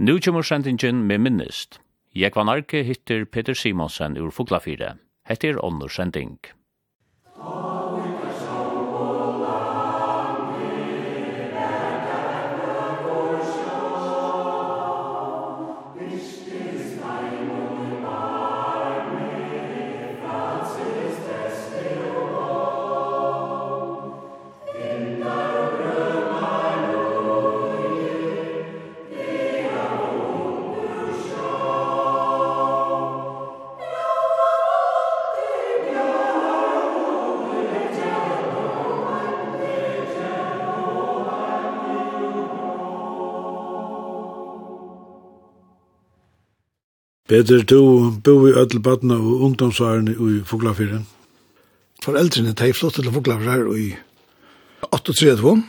Nu kommer sendingen med minnest. Jeg var hittir Peter Simonsen ur Fuglafire. Hette er ånder sending. Peter, du bo i ødel badna og ungdomsvarene i Fuglafyren. Foreldrene, de flott til Fuglafyren i 38.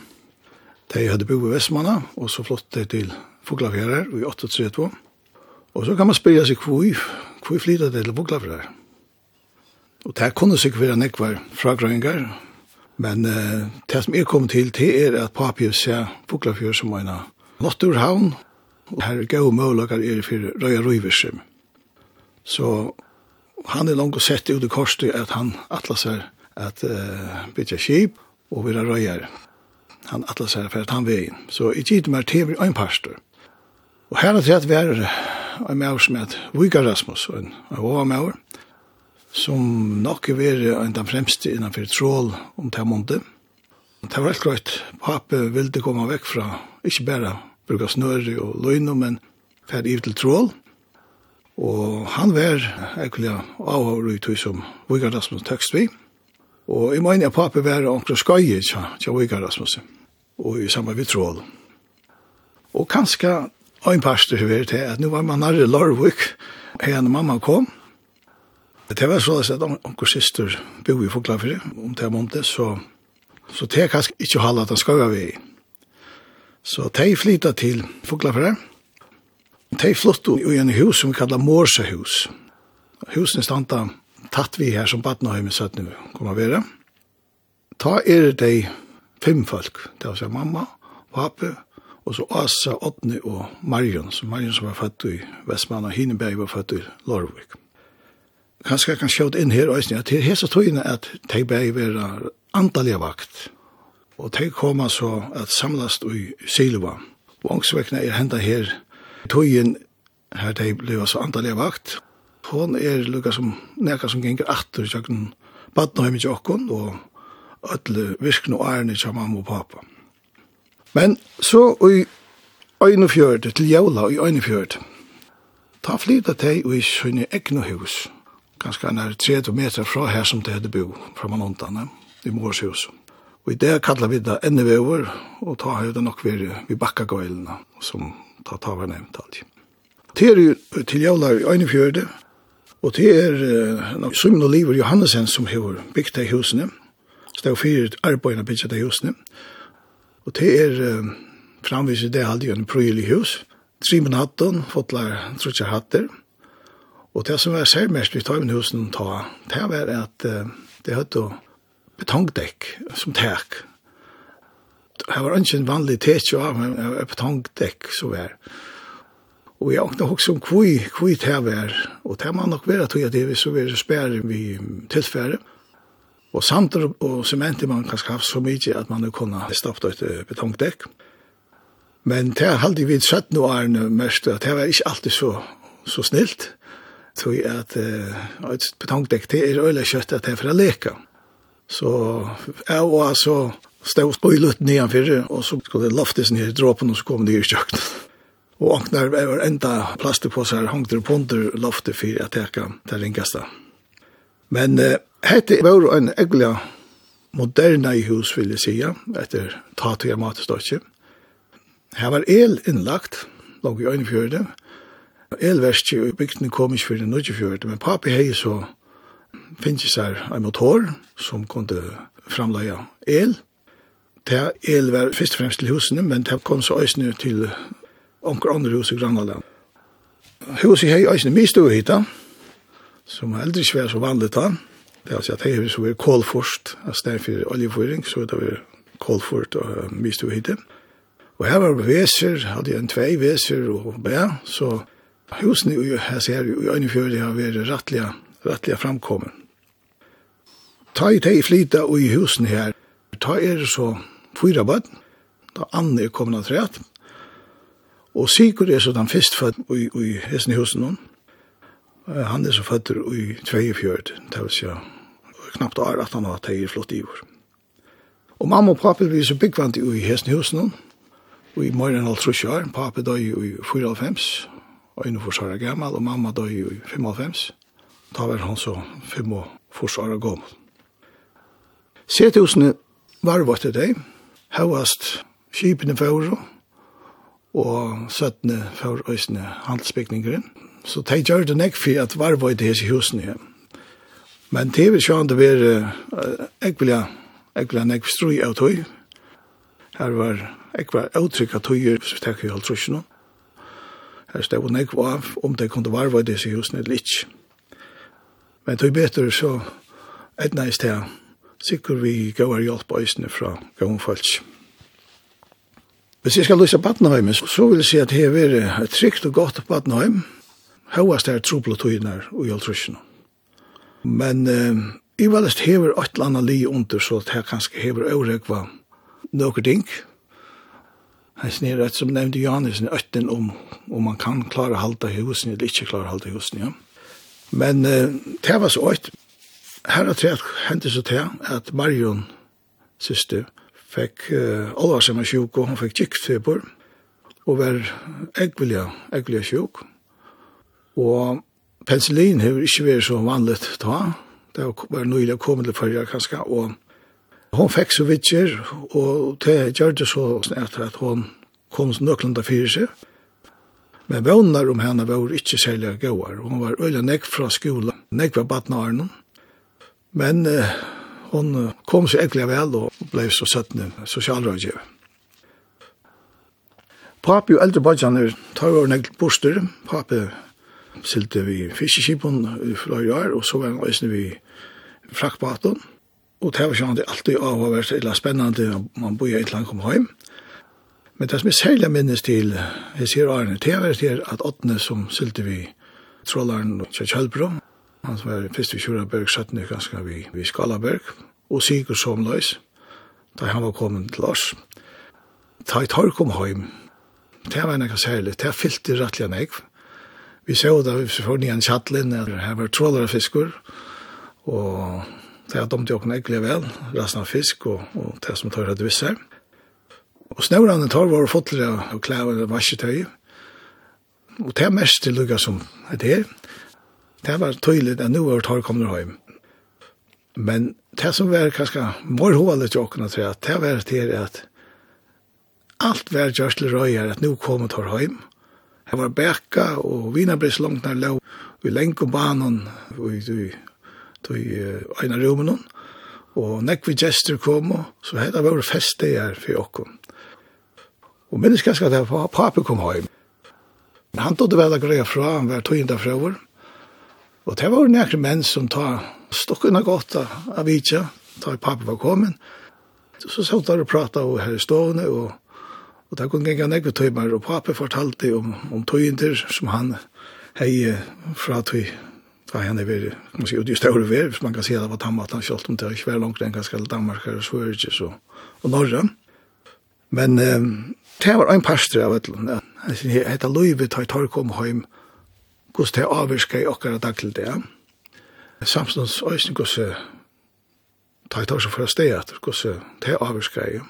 De hadde bo i Vestmanna, og så flott de til Fuglafyren i 38. Og så kan man spyrja seg hvor, vi flytta de til Fuglafyren. Og det kunne sikkert være nekvar fragrøyngar, men eh, det som jeg kom til, det er at papi ser Fuglafyren som en lotturhavn, og her er gau målager er for røya røyversim. Så han er langt sett ut i korset at han atlas seg at uh, bytja kjip og vera røyere. Han atlas seg for at han vegin. Så i tid TV tever ein pastor. Og her er det at vi er en maur som heter Vigar Rasmus, en av maur, som nok er veri en den fremste innanfor trål om det måndet. Det var helt greit, pape ville komme vekk fra, ikke bare bruka snøri og løgn, men ferdig til trål, Og han var ekkert avhåret tog som Vigar Rasmus tøkst vi. Og jeg mener at pappa var omkring skøye til Vigar Rasmus, og i samme vi tråd. Og kanskje en pastor har vært til at nå var man nærre Larvik, henne mamma kom. Det var så at omkring syster bo i Foklafri, om det er måned, så, så det er kanskje ikke å halvt at han skøye vi. Så de flyttet til Foklafri, og De flott i en hus som vi kallar Morsehus. Husen standa tatt vi her som Badnaheim i Søtnu kommer være. Ta er de fem folk, det var så mamma, pape, og så Asa, Otni og Marion, som Marion som var født i Vestmanna, Hineberg var født i Lorvik. Kanskje jeg kan sjå inn her, og at til hesa togene at de bæg vera antallige vakt, og de koma så at samlast i Silva. Vangsvekna er hendet her tøyen her de ble så antallig vakt. Hon er lukka som nekka som ganger atter tjøkken badnaheimen tjokken og ödle virkne og ærne tja mamma og pappa. Men så i Øynefjørd til jævla i Øynefjørd ta flytta teg og i sønne egnu hus ganske nær 30 meter fra her som det hadde bo fra manntane i mors hus. Og i det kallar vi det endevever og ta høyde nok vi, vi bakkagøylene som ta ta var nevnt alt. Det er jo til jævla i Øynefjørde, og det er uh, Simon Oliver Johannesen som har bygd det husene, så det er fire arbeidene bygd det husene, og det er uh, framviset det hadde jo en prøyelig hus, Trimen hatten, fotlar trutjar hatter, og det som var særmest vi tar med husen ta, det var at uh, det hadde betongdekk som tek, Det var ikke en vanlig tetsjå av en betongdekk så var. Og jeg åkne også om kvui, kvui det var. Og det var nok vera tog at det så var spære vi tilfære. Og samt og sementer man kanskje haft så mye at man kunne stoppe et betongdekk. Men det er aldri vid 17 årene mest, at det var ikke alltid så, så snilt. Så at uh, et betongdekk, det er øyelig kjøtt at det er for å leke. Så jeg var så stod spoilet nedanför och så skulle det loftes ner i dråpen, och så kom det i kjøkken. Och anknar var enda plastpåsar hangte på under laftet för att täcka det ringaste. Men eh, hette var en äggliga moderna i hus vill jag säga efter tatuja matståtje. Här var el inlagt låg i øynefjörde. Elverskje og bygden kom ikke fyrir nødjefjörde, men papi hei så finnes seg en motor som kunde framleia el. Det el var først og fremst til husene, men det kom så øysene til onker andre hus i Grannaland. Huset har øysene mye stå hit, som aldri ikke så vanlig da. Det er altså at er så var kålforst, altså det er for oljeføring, så det er kålfort og mye stå hit. Og her var veser, hadde en tvei veser og bæ, så husene her ser jo i Øynefjøret har vært rettelig, rettelig framkommet. Ta i teg flyta og i husene her, ta er så fyra bøtten, da Anne er kommet av treet. Og Sigurd er så den først født i, i hesten i husen noen. Han er så født i 42, det vil si knapt år at han har teier flott i år. Og mamma og pappa blir så byggvant i hesten i husen noen. Og i morgen halv trusje år, Pappa døg i 94, og inne for Sara gammal, og mamma døg i 95. Da var han så 5 og for år gammel. Sethusene var vart til deg, Hauast skipene fóru og søttene for øysene handelsbygningeren. Så de gjør det nekk for at varvøy det disse husene her. Men det vil sjåan det være jeg vil ja jeg vil ja nekk strøy av tøy. Her var jeg var uttrykk av tøyer så vi tekker jo alt trusjene. Her stod nekk av om det kunne varvøy i disse husene litt. Men tøy betur så etnæst her sikkert vi gav hjelp hjelp eisene fra gavnfalsk. Hvis jeg skal løse badnheim, så vil jeg si at det er et trygt og godt badnheim, Høyast er trobla tøyner og hjeltrysjene. Men eh, i velest hever et eller annet li under, så det her kanskje hever øyrekva noen ting. Han snir rett som nevnte Janisen øtten om om man kan klare halda husen eller ikke klare halda husen, ja. Men eh, det var så øyt Her er det hendt seg til at Marion, syster, fikk uh, alvarsamme sjuk, og hun fikk kikkfeber, og var egvilja, egvilja sjuk. Og penicillin har ikke vært så vanligt ta. Det var nøylig å komme til førre, kanskje, og hun fikk så vidtjer, og det gjør det så etter at hun kom nøklanda fyrir seg. Men vånar om henne var ikke særlig gauar. Hun var øyla nekk fra skolan, nekk var badnaren, Men eh, hon kom så egentlig vel og ble så søttende sosialrådgjøver. Papi og eldre badjaner tar over negl borster. Papi silte vi fiskeskipen i flere år, og så var han reisende vi frakkbaten. Og det var sånn at det alltid av å være så spennende, om man bor i et land kom hjem. Men det som jeg særlig minnes til, jeg sier Arne, det var det at åttende som silte vi trolleren og kjølbro, Han var fyrst i Kjuraberg, sattne ganske vi, vi Skalaberg, og Sigur Somløys, da han var kommet til oss. Da jeg tar kom hjem, det var noe særlig, det fyllte rettelig enn jeg. Vi så da vi får nye en kjattlen, her var trålere fiskor, og det er dumt jo ikke ble vel, resten av fisk, og, og det som tar hadde visse. Og snøvrande tar våre fotler og klæver og vasketøy, og det er mest til lukka som er det her det var tydelig at nå var tar kommer hjem. Men det som var kanskje mer hålet til åkne til at det var til at alt var gjørst til røyer at nå kommer tar hjem. Det var bækka og vinerbrist langt nær lov i lenk og banen og i ena rummen Og nekk vi gester kom og så hadde det vært feste her for åkken. Og minnes kanskje at det var kom hjem. Han tog det vel å greie fra, han var tog inn derfra over. Og det var nekre menn som ta stokkene godt av vidtja, ta i pappa var kommet. Så satt der og prata og her i stående, og, og det kunne genga nekve tøymer, og pappa fortalte om, om tøyenter som han hei fra tøy, da han er veldig, man sier, det er større vær, hvis man kan si det var Danmark, han kjølt om det, er ikke veldig langt enn ganske Danmark, og Sverige, og, og Norge. Men um, det var en pastor av et eller annet. Jeg sier, hette Løyve tar tar kom hjem, og hvordan det avvirka i okkara daglig det. Samstånds øyne hvordan det ta i tors og fra steg etter hvordan det avvirker i.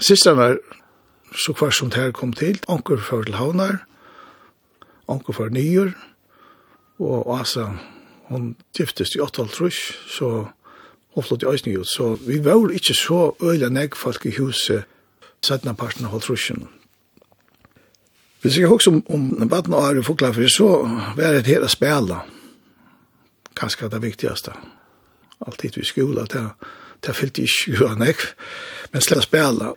Sistan var så kvar som det her kom til, anker for til havnar, anker for nyer, og Asa, hon giftist i 8,5 trus, så hun flott i Øysning ut. Så vi var ikke så øyla negg folk i huset, 17 parten av halvtrusen. Hvis jeg husker om, om baden og Ari Foklafri, så var det her å spela. Kanskje det viktigaste. Altid vi skola, det, det fyllte ikke uan jeg, men slett å spela.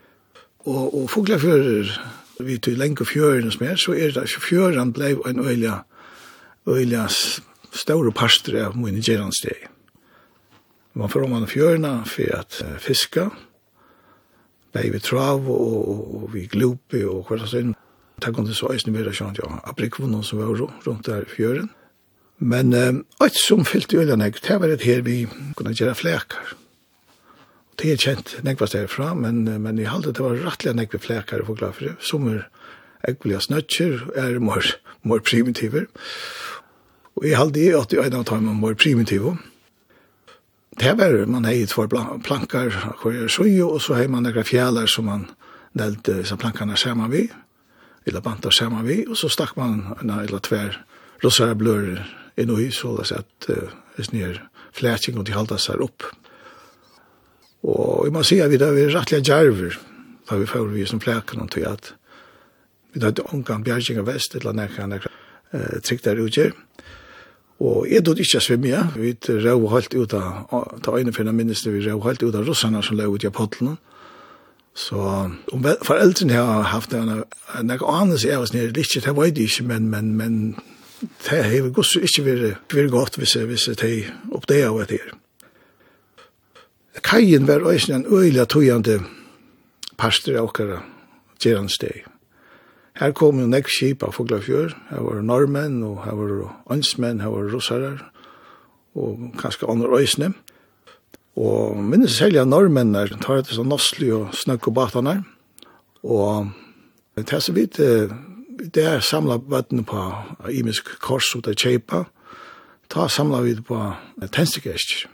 Og, og Foklafri, vi tog lenge fjøren som er, så er det ikke fjøren blei en øyla, øyla store parster av mine gjerandsteg. Man får om man fjørna for at fiska, blei vi trav og, og, og vi glopi og hva sånn Det kunne så eisen være sånn, ja, abrikvun som var rundt der fjøren. Men alt som fyllte øyne det var et her vi kunne gjøre flekar. Og det er kjent nekvast derfra, men, men jeg halte det var rettelig nekve flekar i Foglafri. Som er ekvelige snøtjer, er mer, mer primitiver. Og jeg halte det at jeg en av dem mer primitiver. Det var, man hei två plankar, hvor jeg og så hei man nekve fjallar som man delte som plankarna saman vi eller banta saman vi, og så stakk man en eller tver rosare blør inn og i, så det er uh, det er flætjeng og de halda seg opp. Og vi må si at vi da vi rettelig djerver, da vi får vi som flækken og til at vi da hadde omgang bjergjeng av vest, eller nekka nekka uh, trygg der utgjør. Og jeg dødde ikke svimme, ja. Vi rau halt ut av, ta øyne for minnes det, vi rau halt ut av russarna som lau ut i apotlene, og Så om foreldrene har haft en, en anelse av oss nere, ikke, det var det ikke, men, men, men det har gått ikke vært, vært godt hvis, hvis de oppdager av det her. Kajen var også en øyelig tøyende pastor av dere gjerandsteg. Her kom jo nekk skip av Foglafjør. Her var norrmenn, og her var ønsmenn, her var russere, og kanskje andre øysene. Og minnes særlig av normennene tar etter sånn norslig og snøkk og batene. Og det er så vidt, det er samlet bøttene på imisk kors ut av kjeipa. Ta samlet vi på tenstikrest.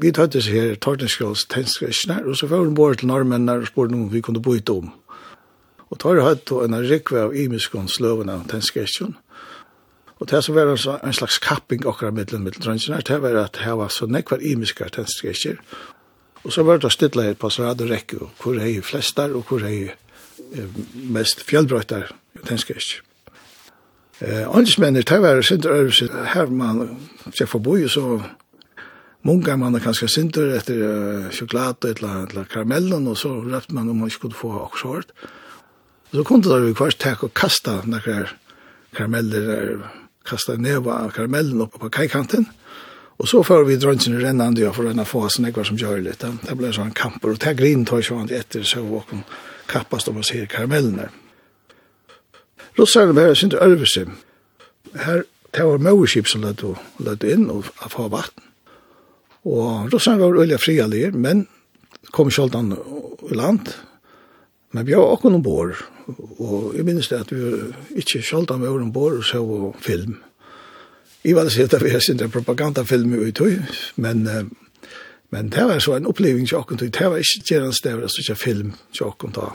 Vi tar etter seg her Tortenskjøls tenstikrestene, og så får vi bort til normennene og spør om vi kunne bo i dom. Og tar høyt og en rekve av imiskons løvene av tenstikrestene. Og det som var en, slags kapping akkurat middelen middeltrønsene, det var at det var så nekvar imiske tennstrekker. Og så var det stilla her på rad og rekke, og hvor er flest der, og hvor er mest fjellbrøytar tennstrekker. Eh, Åndsmennir, det var sinter øvelse, her man ser for boi, så munga man kanskje sinter etter uh, sjokolade eller, eller karamellen, og så røpt man om man ikke kunne få akkurat. Og så kunne det vi kvart takk og kasta nekker karameller, kasta neva av karamellen oppe på kajkanten. Og så får vi drønnsene rennande og for å få oss nekvar som gjør litt. Det ble sånn kamper, og det er grinn tog sånn etter så og kappast om å se karamellene. Russerne var sin ørvelse. Her, det var møverskip som lødde inn og få vatten. Og russerne var øyla fria men kom ikke alt i land, Men vi var også noen bår, og jeg minnes det at vi ikke sjaldan vi var noen bår og så film. Jeg var det at vi har sin propagandafilm i tøy, men, men det var så en oppleving til åkken tøy, det var ikke gjerans det var ikke film til åkken tøy.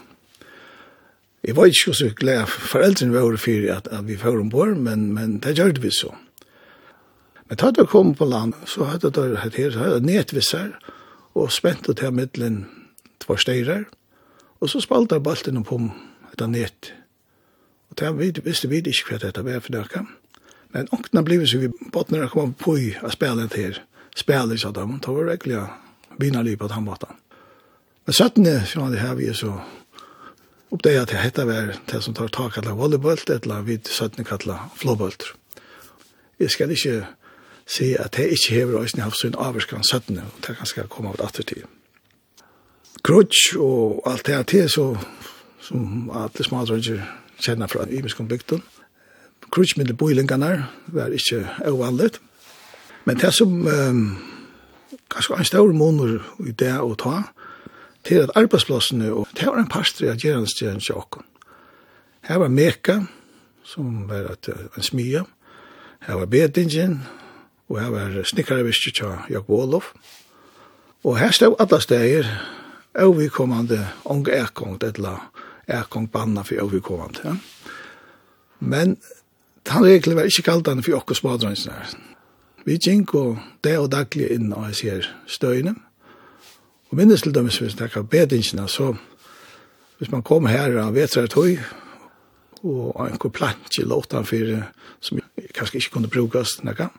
Jeg var ikke så glad, foreldrene var for at, at vi var noen bår, men, men det gjør det vi så. Men da jeg kom på land, så hadde jeg her, så hadde jeg nedvisser, og spent til her middelen två steirer, Og så spalte jeg balten på et nett. Og det vi, visste vi ikke hva dette var for dere. Men åkna ble så vi botner kom på i å spille det her. Spille ikke dem, og det var virkelig vinner liv på den måten. Men 17. så hadde her vi så oppdaget at dette var det som tar tak av volleybolt, eller vi 17. kallet flåbolt. Jeg skal ikke si at det ikke hever oss ni har sånn avvarskan 17. og det kan skal komme av et attertid grudge og alt det her så, som alle smadrødger kjenner fra Ibiskonbygden. Grudge med boilingene var ikke uvanligt. Men det som um, kanskje en stor måneder i det å ta, til at arbeidsplassene, og det var en parstri av gjerandstjeren til åkken. Her var Meka, som var et, en smia, her var Bedingen, og her var snikkarvisket til Jakob Olof. Og her stod alle steder overkommande ånge erkong, eller erkong banna for overkommande. Ja. Men han regler var ikke kaldan for okkur smadrønsene. Vi gikk og det og daglig inn og jeg ser støyene. Og minnes til dem, hvis vi snakker bedingsene, så hvis man kom her av vetrar tøy, og en kur plantje låtan for som kanskje ikke kunne brukes nekka.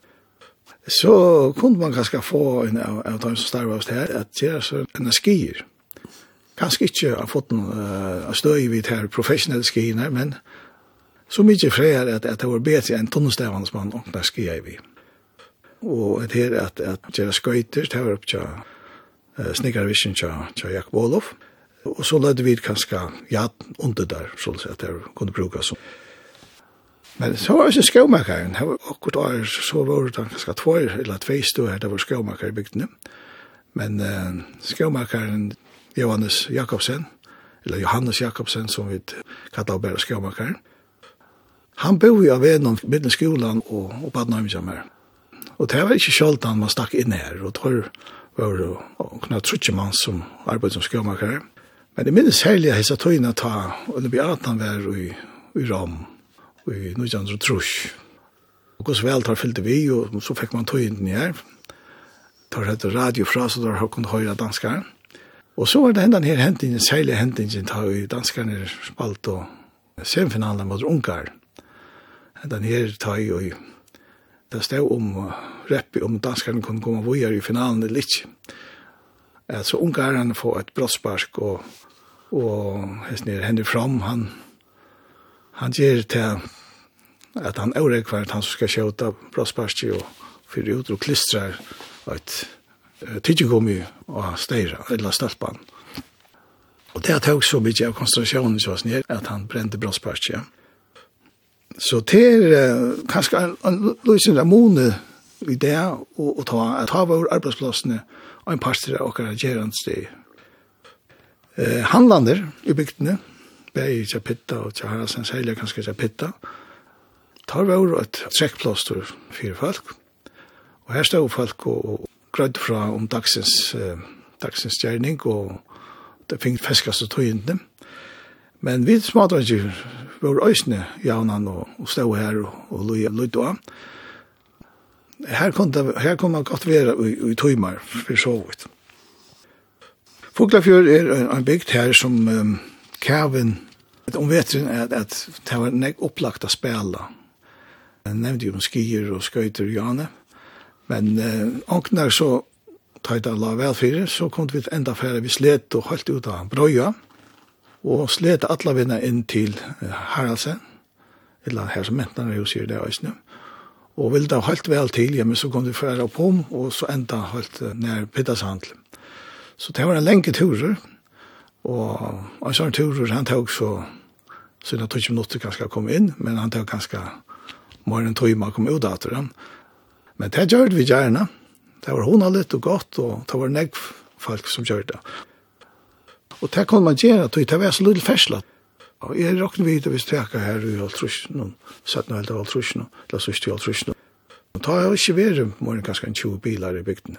Så kunne man kanskje få en av, dem som starvast her, at det er sånn en skier kanskje ikke har fått noen uh, støy vidt her professionelle skiene, men så mye freier at, at det var bedre enn tunnestevene som han åkna skier vi. Og det her at, at gjøre skøyter, det var opp til uh, Sniggarvision til, til Jakob Olof, og så lødde vi kanskje ja, under der, så at det kunne brukes som. Men så var det skåmakeren, det var akkurat år, så var det kanskje två eller två stå her, det var skåmakere i bygdene. Men uh, skåmakeren Johannes Jakobsen, eller Johannes Jakobsen som vi kallar bara skåmakaren. Han bor ju av en mellan skolan och, och badnarmjammer. Och det var inte självt han man stack in här och det var det knappt trutje man som arbetade som skåmakare. Men det minns härliga hessa tøyna ta under Beatan var i, i Ram i Nujandro Trush. Och hos väl tar fyllde vi och så fick man tøyna ner. Tar hette radio fra så där har kunnat höra danskaren. Og så var det enda her hentingen, særlig hentingen, ta i danskerne spalt og semifinalen mot Ungar. Enda her ta vi og det stod om reppi om danskerne kunne komme vujere i finalen eller ikke. Så han får et brottspark og, og hesten hender fram, han, han gjør til at han årekvar at han skal kjøta brottsparki og fyrir ut og klistrar og et tidsi kom og steira, eller stelpan. Og det tog så mykje av konsentrasjonen som var sned, at han brente brottspartiet. Så det er kanskje en en løsning av måne i det, og, og ta, at ha vår arbeidsplassene og en parster av okkar gjerandstid. Eh, handlander i bygdene, bæg i pitta, og Tjaharasen, særlig kanskje Tjapitta, tar vår et trekkplaster for folk, Og her stod folk og, grød fra om dagsens, eh, dagsens gjerning, og det fikk feskast og tøyende. Men vi smadra ikke vår øysene, jaunan og, og stå her og, og løy og Her kunne, her kunne man godt være i, i tøymer, for så vidt. Fuglafjør er en, en bygd her som um, kæven, om vetren er at, at det var nek opplagt å spela. Jeg nevnte jo om skier og skøyter og jane. Men eh, åkner så tøyt av la velfyrir, så kom vi enda færre vi slet og holdt ut av brøya, og slet alle vinna inn til Haraldsen, eller her som mentene jo sier det øyne, og ville da holdt vel til, ja, men så kom vi færre opp om, og så enda holdt nær Pittashandel. Så det var en lenge turer, og en sånn turer han tog så, så det tog ikke minutter kanskje å komme inn, men han tog kanskje morgen tog man kom ut av det, Men det gjør vi gjerne. Det var hun litt og godt, og det var negv folk som gjør det. Og det kunne man gjøre, tog det var så lille fersla. Og jeg råkne vidt hvis jeg ikke her i Altrusjen, og satt noe helt av Altrusjen, eller sørst i Altrusjen. Og da har jeg ikke vært, må det kanskje en 20 biler i bygden.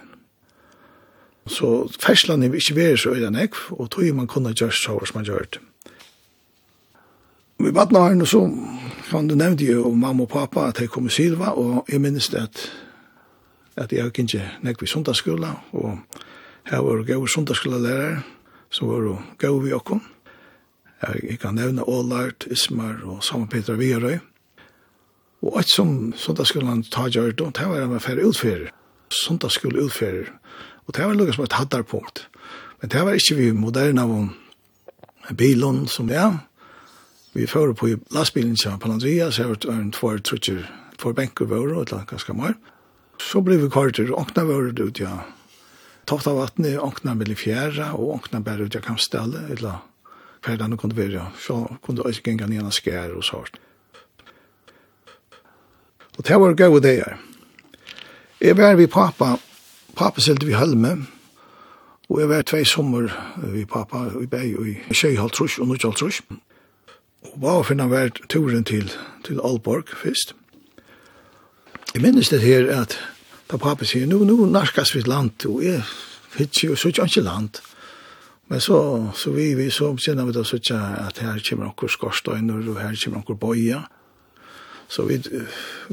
Så ferslan er ikke vært så øyne negv, og tog man kunne gjøre så som man gjør det. Vi badna her, og så, kan du nevnte jo, mamma og pappa, at jeg kom i Silva, og jeg minnes det at at jeg gikk ikke nekk vi sundagsskola, og her var gøy sundagsskolelærer, som var gau vi okkom. Jeg kan nevne Ålart, Ismar og Samme Petra Vierøy. Og alt som sundagsskolen tar gjør, det det var en færre utfører. sundagsskola utfører. Og det var lukket som et hattarpunkt. Men det var ikke vi moderne av bilen som det er. Vi fører på lastbilen til Palandria, så jeg var en tvær trutter, tvær benker våre, og et eller annet ganske mer. Så ble vi kvarter, åkna var ut, ja. Tofta vattnet, åkna mellom fjæra, og åkna bare ut, ja, kan stelle, eller hver dag kunne være, ja. Så kunne jeg ikke engang gjerne skjære og sånt. Og det var gode dager. Jeg var vi pappa, pappa selte vi Helme, og jeg var tvei sommer vi pappa, vi bei i Kjøyhaltrus og Nudjaltrus. Og hva var finna vært turen til, til Alborg, først. Jeg minnes det her at Da pappa sier, nu, nu narkas vi land, og jeg hittir jo, så ikke land. Men så, så vi, vi, så kjenner vi da så ikke at her kommer noen skorstøyner, og her kommer noen bøyer. Så vi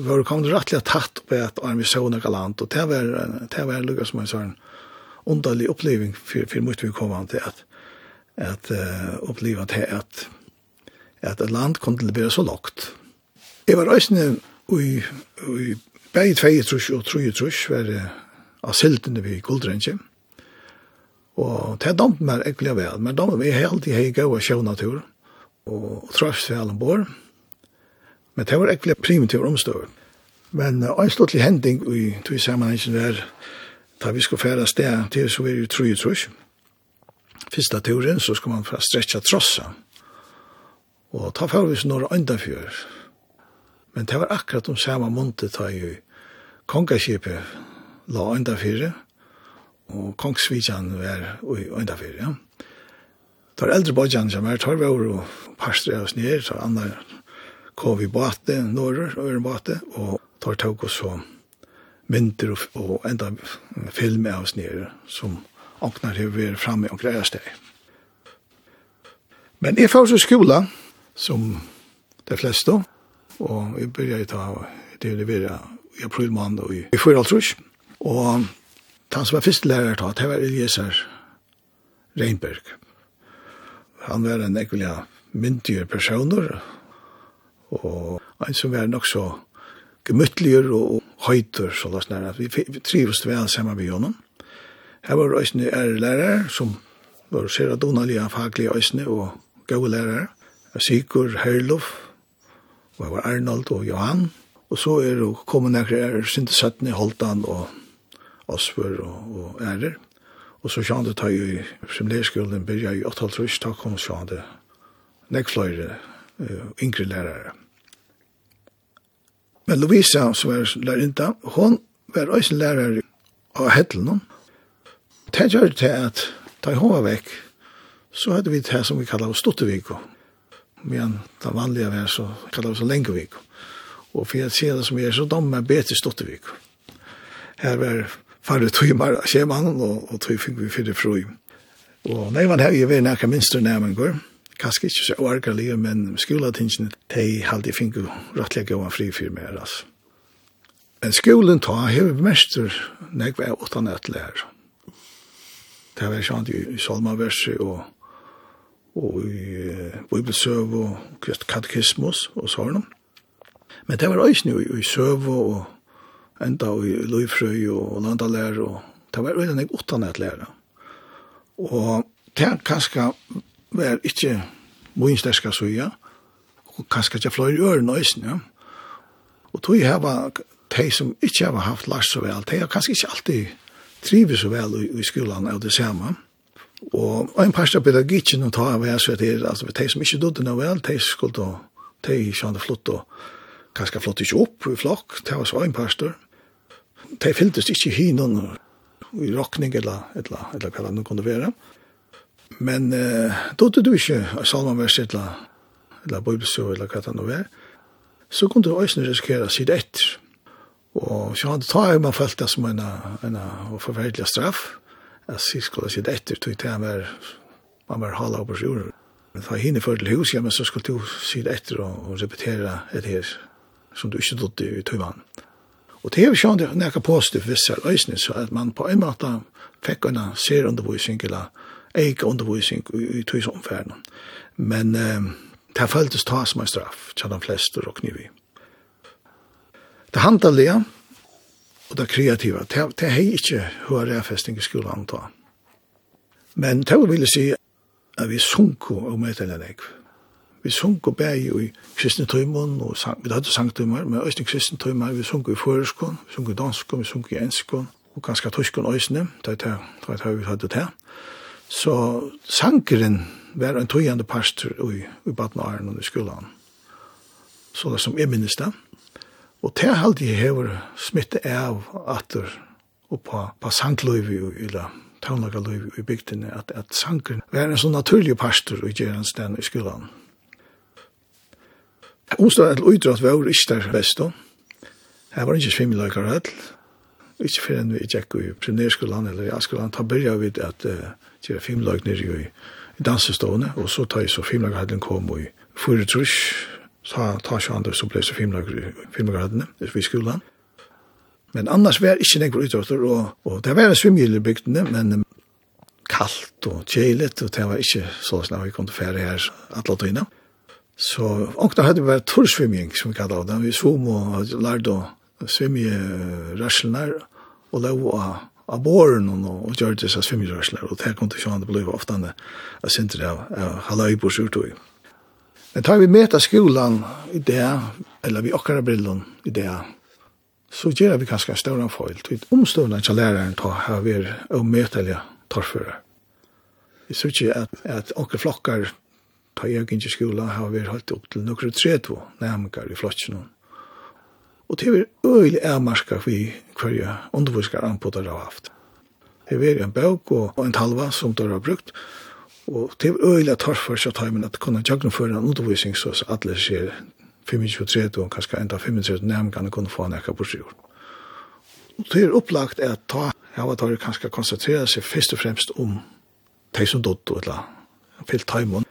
var kommet rettelig tatt på at vi så noen land, og det var, det var lukket som en sånn underlig oppleving for, for mye vi kom an til at, at uh, oppleve at, at, at et land kom til å bli så lagt. Jeg var også i, i Begge tvei trus og tru trus var av siltene vi guldrenge. Og det er damt meg ekkelig vel, men damt meg helt i hei gau av sjøvnatur og trus vi alle bor. Men det var ekkelig primitiv omstøv. Men en slottlig hending i tog sammenhengen var da vi skulle færa sted til så var det tru i trus. Fyrsta turen så skulle man stretcha trossa. Og ta fyrir vi så når enda fyrir Men det var akkurat om samme måndet ta i kongaskipet la enda fire, og kongsvidjan var enda fire, ja. Det var eldre bodjan som er, tar vi over og parstre oss ned, så andre kom vi bate, norr, og øren bate, og tar tog oss og mynter og, og enda film av oss ned, som åknar hur vi er framme og greier steg. Men jeg får så skola, som de fleste, Og vi begynte å ta det univera i april måned og i, i fyra altrus. Og han som var første lærer ta, det var Eliezer Reinberg. Han var en ekvelig myndige personer, og en som var nok så gemyttligur og høyter, så la snarere. Vi trivst vel sammen med honom. Her var òsne er lærer, som var sér at donalige faglige òsne og gode lærere. Sigur Herlof, og det var Arnold og Johan, og så er det kommet nekker Sinte Søtten i Holtan og Osper og, og Ærer. Og så kjente tar jo i seminærskolen begynner i 8.30, da kom så hadde nekker flere uh, yngre lærere. Men Lovisa, som er lærinta, hon var også lærere av Hedlund. Det gjør det til at da hun var vekk, så hadde vi det som vi kallar Stotteviko. Men det vanlige var så kallar vi så länge vik. Och för att se det som er så de är bedre stått vik. Här var färre timmar scheman og, og tog fikk vi fyrre fru. Og nei, man har ju vi näka minster nämen går. Kanske inte så orkar men skolatingen de hade fick rättliga gåan fri för mig alltså. Men skolen tar hever mester nekve av åttan et lærer. Det var sånn i salmaverset og og i uh, bibelsøv og katekismus og sånn. Men det var også nu i søv og enda i løyfrøy og landalær og det var veldig nek åttan et læra. Og det er kanskje var ikke min sterske søya og kanskje ikke fløy i øren også, ja. Og tog jeg var de som ikke har haft lært så vel, de har kanskje ikke alltid trivet så vel i, i skolan av det samme. Mm Og ein par av pedagogikken å ta av her, så er altså, de som ikke dødde noe vel, de skulle de kjønne flott og kanskje flott ikke opp i flokk, det var så en par De fyltes ikke hinnen i rokning eller, eller, eller hva det kunne være. Men eh, dødde du ikke salmanvers eller, eller bibelsø eller hva det nå var, så kunne du også risikere å si det etter. Og så hadde ta man følt det som en, en, en forferdelig straff, Jeg sier skulle jeg sitte etter, tog til han man var halv på sjord. Men da hinne før til hus, ja, men så skulle du sitte etter og, og repetere et her, som du ikke dødde i tøyvann. Og det er jo sånn det er nekka positivt visse her så at man på en måte fikk en ser undervisning, eller eik undervisning i, i tøysomferden. Men eh, det føltes ta som en straff, til de fleste og knivi. Det handler det, og det kreativa. Det, det er ikke høyre festing i skolen ta. Men det vil si at vi sunko om et eller nek. Vi sunko bæg i kristne tøymon, og sang, vi hadde sangtøymar, men også kristne tøymar, vi sunko i føreskon, vi sunko i danskon, vi sunko i enskon, og ganske tyskon òsne, det er det vi hadde det. Så sangeren var en tøyende pastor i, i Badnaren og i skolan. Så det som jeg minnes det. Og det er alltid hever smittet av atter og på, på sangløyvi og yla taunlagaløyvi i bygdene, at, at sangren var en sånn naturlig pastor i gjerans den i skolan. Onsdag et uidrat var ikke der best da. Her var ikke svimmeløykar høll. Ikke fyrir enn vi gikk i primærskolan eller i askolan, da byrja vi at uh, gjøre fimløyk nere i, i dansestående, og så tar jeg så fimløyk kom i fyrir trus, ta, ta sjander som ble så filmagradene i skolen. Men annars var ikke nekker utøtter, og, og det var svimgjelig bygdene, men kallt og kjelet, og det var ikke så snart vi kom til ferie her alle tøyene. Så åkna hadde vi vært torrsvimjeng, som vi kallet av det. Vi svom og lærte å svimje raslenar, og lov av av båren og, og gjør disse svimmerørsler, og det kom til å se det ble ofte han sinter sintret av, av halvøybors urtog. Men tar vi med til skolan i det, eller vi okkara brillen i det, så gjør vi kanskje større enn foil. Vi omstående ikke læreren tar her vi er og møte eller torfører. Vi ser ikke at, at okker flokkar tar egen ikke skola har vi holdt opp til noen tredje nærmere i flokken. Og det er øyelig ærmarska vi hver underviskar anpotar har haft. Det er en bøk og en talva som dere har brukt, Og det er øyelig at tarf for seg timen at kunne jagna for en undervisning så at alle ser 25-30 og kanskje enda 35 nærmere kunne få nekka på sjur. Og det er opplagt at ta hava tar kanskje konsentrere seg først og fremst om de som dott og la fyll timen.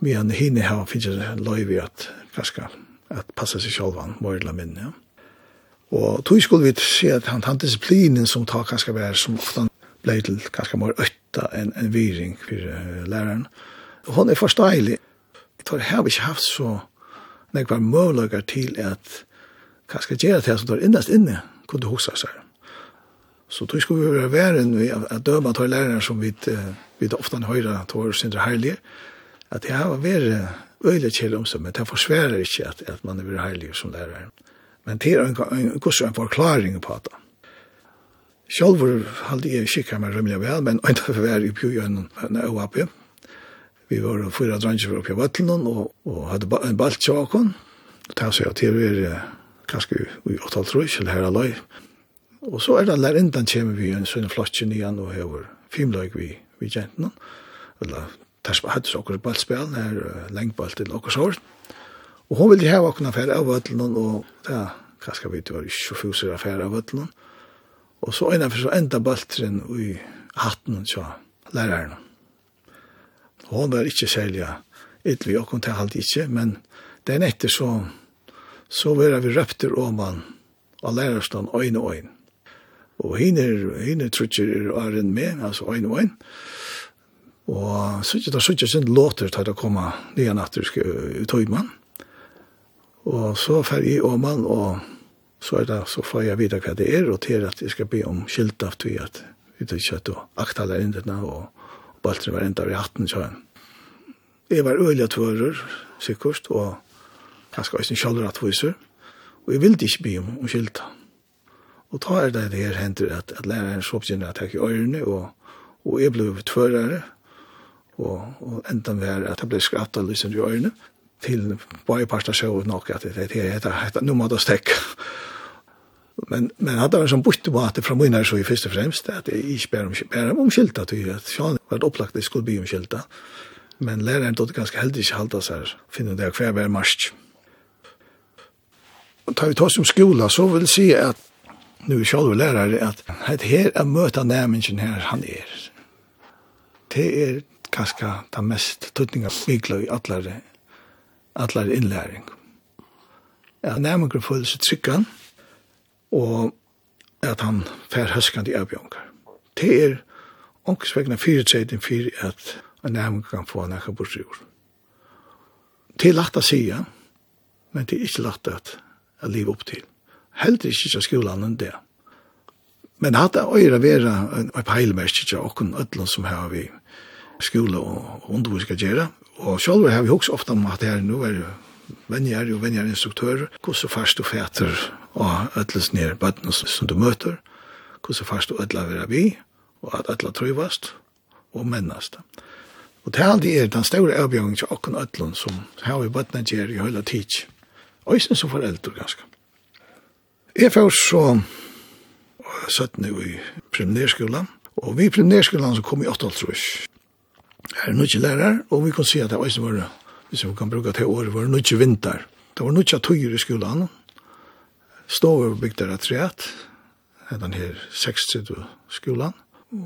Men hinne hava finnes løyvi at kanskje at passa seg sjalvan, må la minne. Ja. Og tog skulle vi se at han, han disiplinen som tar kanskje vær som ofte blei til kanskje mer øtt ta en, en viring for uh, læreren. Hon er forståelig. Jeg tror jeg har ikke haft så nekvar møvlager til at hva skal gjøre til som tar innast inne, kunne huske seg. Så tror skulle vi være væren vi at døma tar lærere som vi, vi ofte høyre tar sindre herlige, at jeg har vært øyelig kjell om seg, men det forsværer ikke at, at man er vært herlige som lærere. Men det er en, en, en, en forklaring på det. Sjálfur haldi jeg kikka meg rymlig vel, men enda for vær i pjujønnen enn OAP. Vi var fyra dranger oppi av vattelen, og, og hadde ba en balt tjåkon. Og ta seg at det er kanskje i 8,5 trus, eller her aløy. Og så er det lær lærindan kjemmer vi en sånn flotje nyan, og hever fimløyg vi, vi jenten. Eller ters hadde så okkur baltspel, her lengbalt til okkur sår. Og hun ville hava okkur affæra av vattelen, og det er kanskje vi var ikke så fuser affæra av vattelen. Og Og så ena for så enda baltren i hatten og så læreren. Og hun var ikke særlig ytterlig, og hun talte ikke, men den etter så, så var vi røpter om han, og lærerstand øyn og øyn. Og henne, henne trutcher er æren med, altså øyn og øyn. Og så ikke da så ikke sin låter til å komme nye natter i tøymann. Og så fer jeg om han, og så er det, så får jeg vite hva det er, og til at jeg skal be om skilt av tog, at vi tar kjøtt og akta der lærendene, og, og baltre var enda i hatten kjøren. Jeg var øyelig tvører, sikkert, og kanskje også en kjølrettviser, og jeg ville ikke be om, om skilt. Og da er det det her hender at, at læreren så begynner at jeg i øyrene, og, og jeg ble tvørere, og, og enda var at jeg ble skrattet av lysen i øyrene, til bare parter så nok at det det heter nå må det stekke. Men men hade han som bortte på att från mina så i första främst att det i spär om spär om skilta till att Sean vart upplagt det skulle bli om skilta. Men läraren då ganska helt inte halta så här finner det kvar var marsch. Och tar vi tar som skola så vill se att nu själva lärare att det här er möta nämningen här han är. Det är kanske det mest tutninga bigla i alla atler innlæring. Ja, nærmengur føler seg tryggan, og at han fær høskande avbjørngar. Det er ångsvegna fyrirtreidin fyrir at en nærmengur kan få en nekka bursjur. Det er lagt å sige, men det er ikke lagt at jeg liv opp til. Heldig ikke til skolan enn det. Men hatt det øyre være en peilmersk ikke åkken ødlån som har vi skole og undervis skal gjøre, Og selv har vi også ofte om at her nå er venner og venner instruktører, hvordan først du fæter og ødles ned bøttene som du møter, hvordan først du ødler være vi, og at ødler trøyvast og mennast. Og til alt det er den store avbjøringen til åkken ødlen som har vi bøttene gjør i hele tid. Og jeg synes som foreldre ganske. Jeg får så 17 i primærskolen, og vi i primærskolen så kom i 8 års her nødje lærer, og vi kan si at det var var, hvis vi kan bruke til året, var det nødje vinter. Det var nødje tøyer i skolan. Stå bygde det treet, atreat, den her 60 skolan.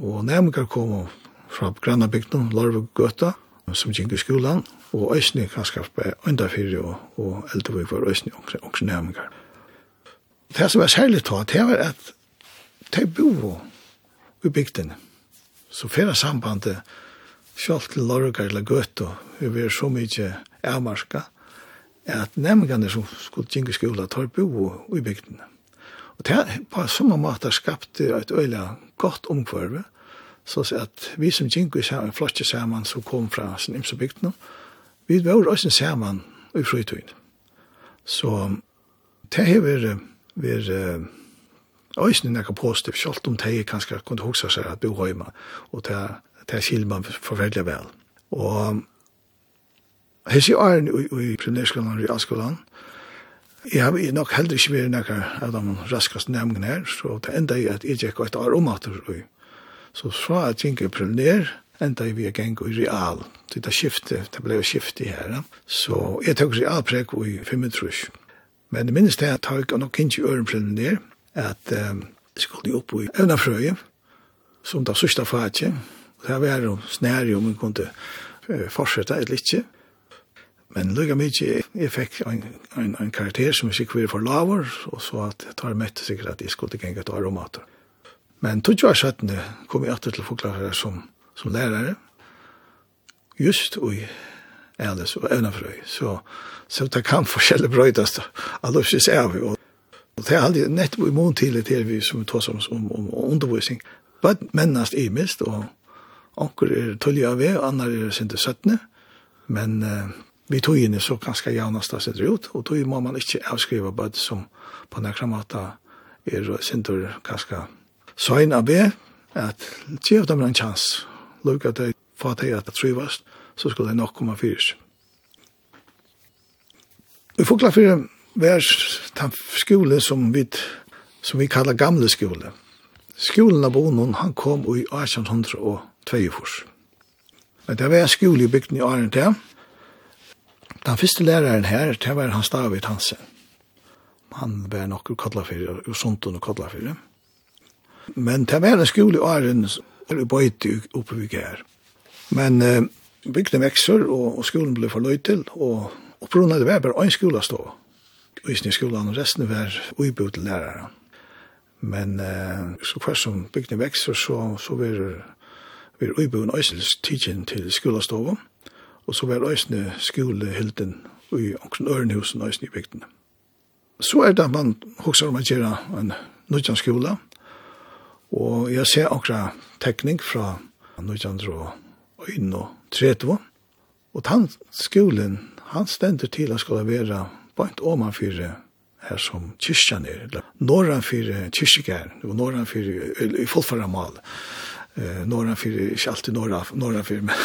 Og nærmere kom fra grannabygden, Larve Gøta, som gikk i skolan, og Øsne kanskje var enda fire, og, og eldre var Øysni, også nærmere. Det som var særlig tatt, det var at de bo i bygdene. Så fyrir sambandet selv til Lorgar eller Gøto, vi er så mykje avmarska, at nemmingene som skulle gjenge skola tar bo i bygden. Og det er på samme måte skapt et øyla godt omkvarve, så at vi som gjenge saman, flotje saman som kom fra sin imse bygden, vi var også saman i fritøyen. Så det har vi er Øysen er nekka positiv, sjalt om de kanskje kunne huske seg at bo heima, og det det skiljer man forferdelig vel. Og hans i åren i primærskolen og i realskolen, jeg har nok heller ikke vært noen av de raskeste nærmene her, så det enda er at jeg ikke har et år om at det Så fra at jeg gikk i primær, enda i vi gikk i real. Det er skiftet, det ble skiftet her. Så jeg tok realprek i 35. Men det minnes det at jeg tar nok ikke øren primær, at um, jeg skulle opp i evnafrøye, som det sørste faget, Det var jo snær om hun kunne fortsette et litt. Men lukka mykje, jeg fikk en, en, en karakter som ikke var for laver, og så at jeg tar møtte sikkert at jeg skulle gjenga til aromater. Men tog var 17. kom jeg alltid til å forklare som, som lærere, just i Ældes og evnafrøy. Så, så det kan forskjellig brøytast av løpsins av. Og, og det er alltid nettopp i mån til det vi som vi tar som, om, om undervisning. Bare mennast imist og Onker er tullig av ved, annar er sinte søttene. men uh, vi tog tøyene så ganske jaunast det sitter ut, og tog må man ikke avskriva bød som på nekra måte er sintur ganske søgn av ved, at tjev dem en chans, lukka at de fatt hei at det trivast, så skulle det nok komme fyrir. Vi får klart for hver skole som vi, som vi kallar gamle skole. Skolen av bonen, han kom i 1800 og tvejefors. Men det var en skole i bygden i Arent, ja. Den første læreren her, det var Hans David Hansen. Han var kodla kodlafyrir, og suntun og kodlafyrir. Men det var en skole i Arent, eller bøyti oppe vi gær. Men eh, bygden vekser, og, og skolen ble forløy til, og opprunna det var bare en skola stå. Ysne i skolen, og resten var uibu til læreren. Men eh, så hver som bygden vekser, så, så var var uibuen Øysels tidsin til skolastoven, og så var Øysene skolehilden i Ångsen Ørenhusen Øysene i bygdene. Så er det at man hokser om å gjøre en nødjan skola, og jeg ser akkurat tekning fra nødjan og inn og tretvo, og den skolen, han stender til å skulle være bant oman fyrir her som kyrkjan er, eller norran fyrir kyrkjegæren, og norran fyrir i fullfarramal. Eh norra för inte alltid norra norra för men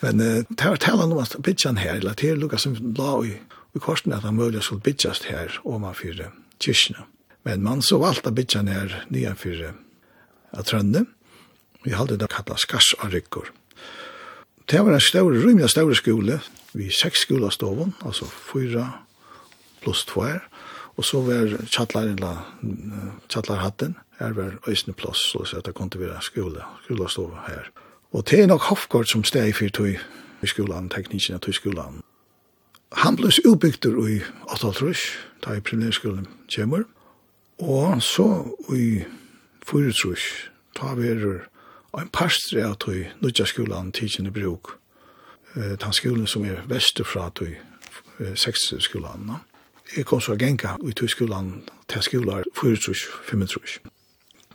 men eh tar tala om att bitchen här eller till Lucas som la i och kosten att han möjligen skulle bitchast här och man för. Men man så valde bitchen här nya för att trönde. Vi hade det och skarsarryckor. Det var en stor, rymlig stor skole, vi seks stoven altså fyra pluss två her, og så var tjallarhatten, her var øysene plass, så det kunne være skole, skole stå her. Og det er nok Hofgård som steg i fyrt i skolen, teknikken tog i skolan. Han ble utbygd i 8.30, da i primærskolen kommer, og så i 4.30, ta verer en parstre av tog nødja skolan tidsen i bruk, eh, den skolen som er vesterfra tog eh, 6. skolan. Jeg kom så genka i tog skolan til skolar 4.30, 5.30.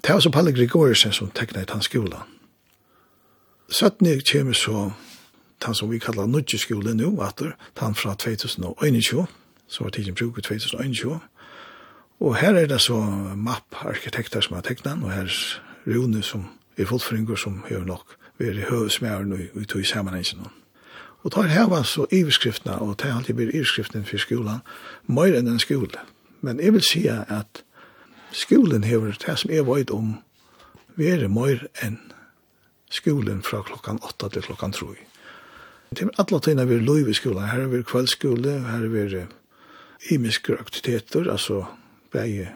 Det var så Palle Gregorisen som tekna i tannskolen. Søtten jeg kommer så tann som vi kallar nudgeskolen nu, at tann fra 2021, så var tidsen bruk i 2021. Og her er det så mapparkitekter som har teknan, og her er Rune som er fullfringer som gjør nok veri høvesmæren og vi tog i sammenhengen. Og tar heva så iverskriftene, og tar alltid blir iverskriftene for skolen, mer enn en skole. Men jeg vil si at skolen hever det som jeg vet om, være mer enn skolen fra klokkan 8 til klokkan 3. Det er alle tøyene vi lov i skolen. Her er vi kveldskole, her er vi imiske aktiviteter, altså begge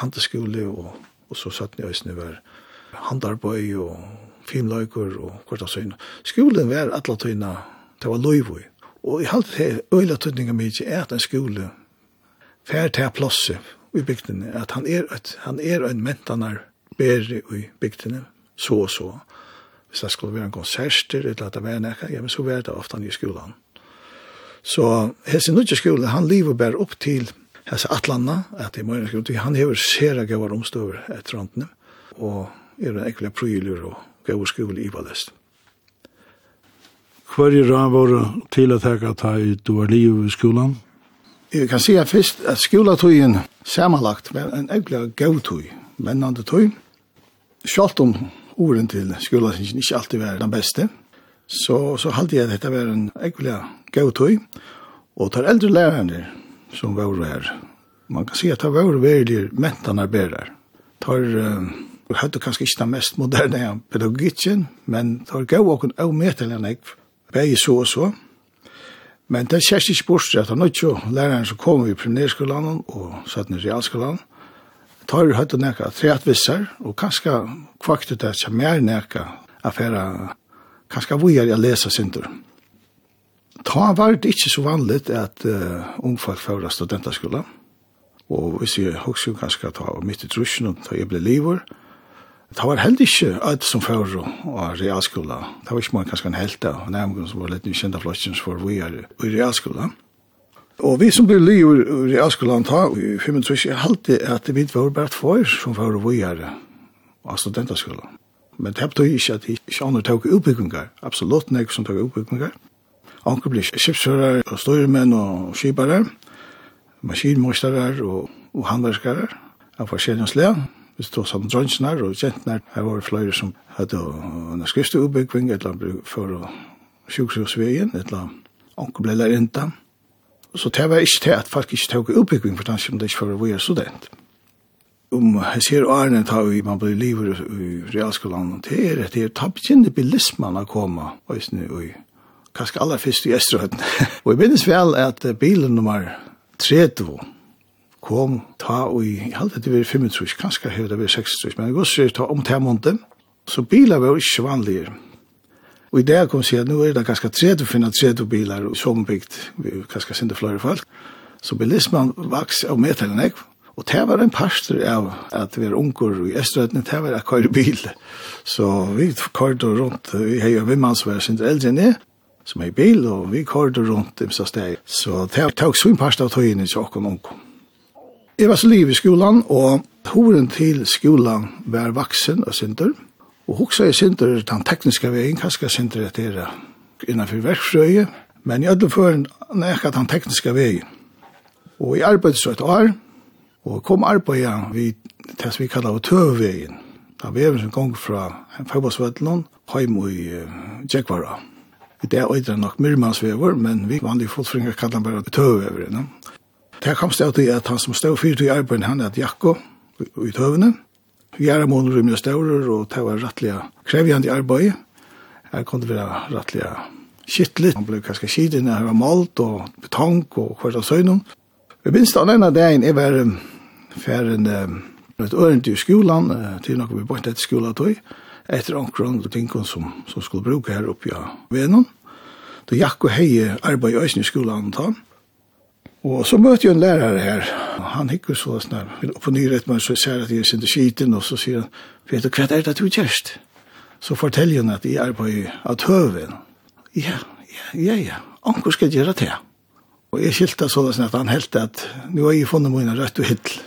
handeskole og, og så satt ni øyne var handarbøy og filmløyker og hvert av søgn. Skolen var alle tøyene, det var lov i. Og i halvt det øyla tøyninga mye er at en skole fær til plasset i bygdene, at han er, et, han er en mentanar bedre i bygdene, så og så. Hvis det skulle være en konserter, eller at det var nekka, ja, men så var det ofte han i skolan. Så hese nødje skole, han lever bare opp til hese atlanda, at det er møyne skole, han hever sera gavar omstøver etter randene, og er en ekvile prøyler og gavar skole i Valest. Hva er det var til å tenke at du var liv i skolan? Jeg kan si at først at skoletøyen samanlagt var en egentlig gav tøy, vennende tøy. Selv om åren til skoletøyen ikke alltid var den beste, så, så halte jeg at dette var en egentlig gav tøy. Og tar eldre lærerne som var her, man kan si at det var veldig mentene bærer. Tar, uh, hadde kanskje ikke den mest moderne pedagogikken, men tar gav åken av metelene, begge så og så, Men det kjærst ikke bort at han ikke læreren som kom i primærskolen og satt ned i realskolen, tar høyt og nekka treat vissar, og kanskje kvaktet det som mer nekka affæra, kanskje vujar jeg lesa sindur. Ta var det ikke så vanligt at uh, ungfolk fører studenterskolen, og hvis jeg husker kanskje ta og mitt i trusjen, da jeg ble livet, Det var heller ikke alt som før og realskola. Det var ikke mange kanskje en helt av nærmere som var litt nykjent av flotjen for vi er i realskola. Og vi som ble li i realskola ta i 25 er alltid at vi var bare tvær som før vi er av studentaskola. Men det betyr ikke at vi ikke andre tok utbyggingar. Absolutt nek som tok utbyggingar. Anker blir skipsfører og styrmenn og skipare, maskinmostarer og, og handverskere av forskjellige slag. Vi stod som drønsnar og kjentnar. Her var flere som hadde en skrifte utbyggving, et eller annet for å sjukhusvegen, et eller annet onkel ble lærinta. Så det var ikke til at folk ikke tok utbyggving, for kanskje om det ikke var å være student. Om jeg ser årene ta vi, man blir livet i realskolen, det er at det er tappkjende bilismen å komme, og i kanskje aller først i Estrøden. og jeg minnes vel at bilen nummer 30, kom ta og i halde det var 25, kanskje hevde det var 26, men gos er ta om temmonte, så bilar var ikke vanlige. Og i det kom sier at nå er det ganske tredje å finne tredje bilar som bygd, kanskje sinde flere folk, så bilismen vaks av metalen ekv, Og det var en pastor av at vi er unger i Estrøtene, det var at køyre bil. Så vi køyrte rundt, vi har jo en vimmann som er sinde eldre enn jeg, som er i bil, og vi køyrte rundt dem i steg, Så det tok svin pastor av tøyene til åkken unger. Jeg var så liv i skolan, og horen til skolan var vaksen og synder. Og hoksa i synder den tekniske veien, hva skal synder etter innenfor verksrøye, men i alle føren nekka den tekniske veien. Og jeg arbeidet så et år, og kom arbeidet vi, til som vi kallar av tøvveien. Da vi er en gang fra Fagbosvedlund, heim i uh, Djekvara. Det er øyder nok myrmansvever, men vi vanlige fotfringer kallar bare tøvveveren. Det kom det til at han som stod fyrt i arbeid, han er Jakko i tøvene. Gjæra måneder rymde staurer, og det var rettelig krevjande arbeid. Her kom det være rettelig kittlig. Han ble kanskje skidig når han var malt og betank og hvert av søgnen. Vi minst av denne dagen, jeg var ferdig et ørent i skolan, til noe vi bort etter skolen tog, etter omkron og tingene som, som skulle bruke her oppe i ja, Da Jakko hei arbeid i Øysen i skolan, og Och så møtte jeg en lärare här. Han gick så så og På nyrett man så ser att jeg är skiten. Och så sier han, vet du vad det du gärst? Så fortäller han att jeg är på att höven. Ja, ja, ja, ja. Anko ska göra det. Och skilte så sådär att han helt at nå har jeg funnet mine rødt og hittel.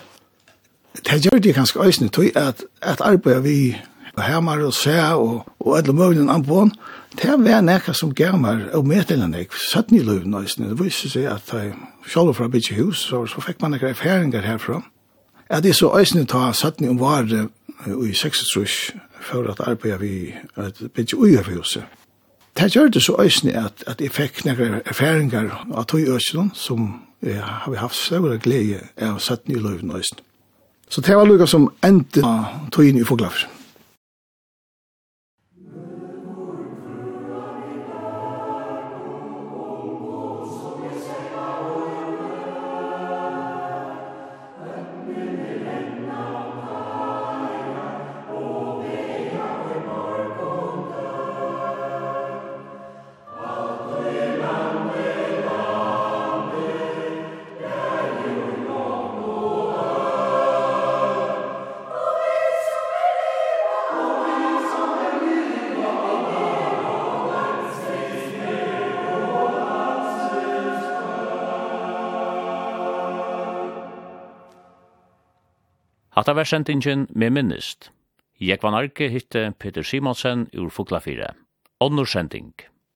Det här gör det ganska ösnigt att, att arbeta vi og hermar og sær og, og alle mulige anbån, det var nekka som germar og meddelan jeg, satt ni løven nøysen, det viste seg at jeg sjálf fra bytje hus, så, så fikk man nekka erfaringar herfra. At jeg så øysen ta satt ni om var i 36 for at arbeida vi at bytje huset. Det gjør det så øysen at, at jeg fikk nekka erfaringar av tog øysen som jeg har haft større glede av satt ni løven nøysen. Så det var lukka som endte tog inn i foglafsen. Hatta var sendingen med minnest. Jeg var narki hitte Peter Simonsen ur Fuglafire. Onnur sending.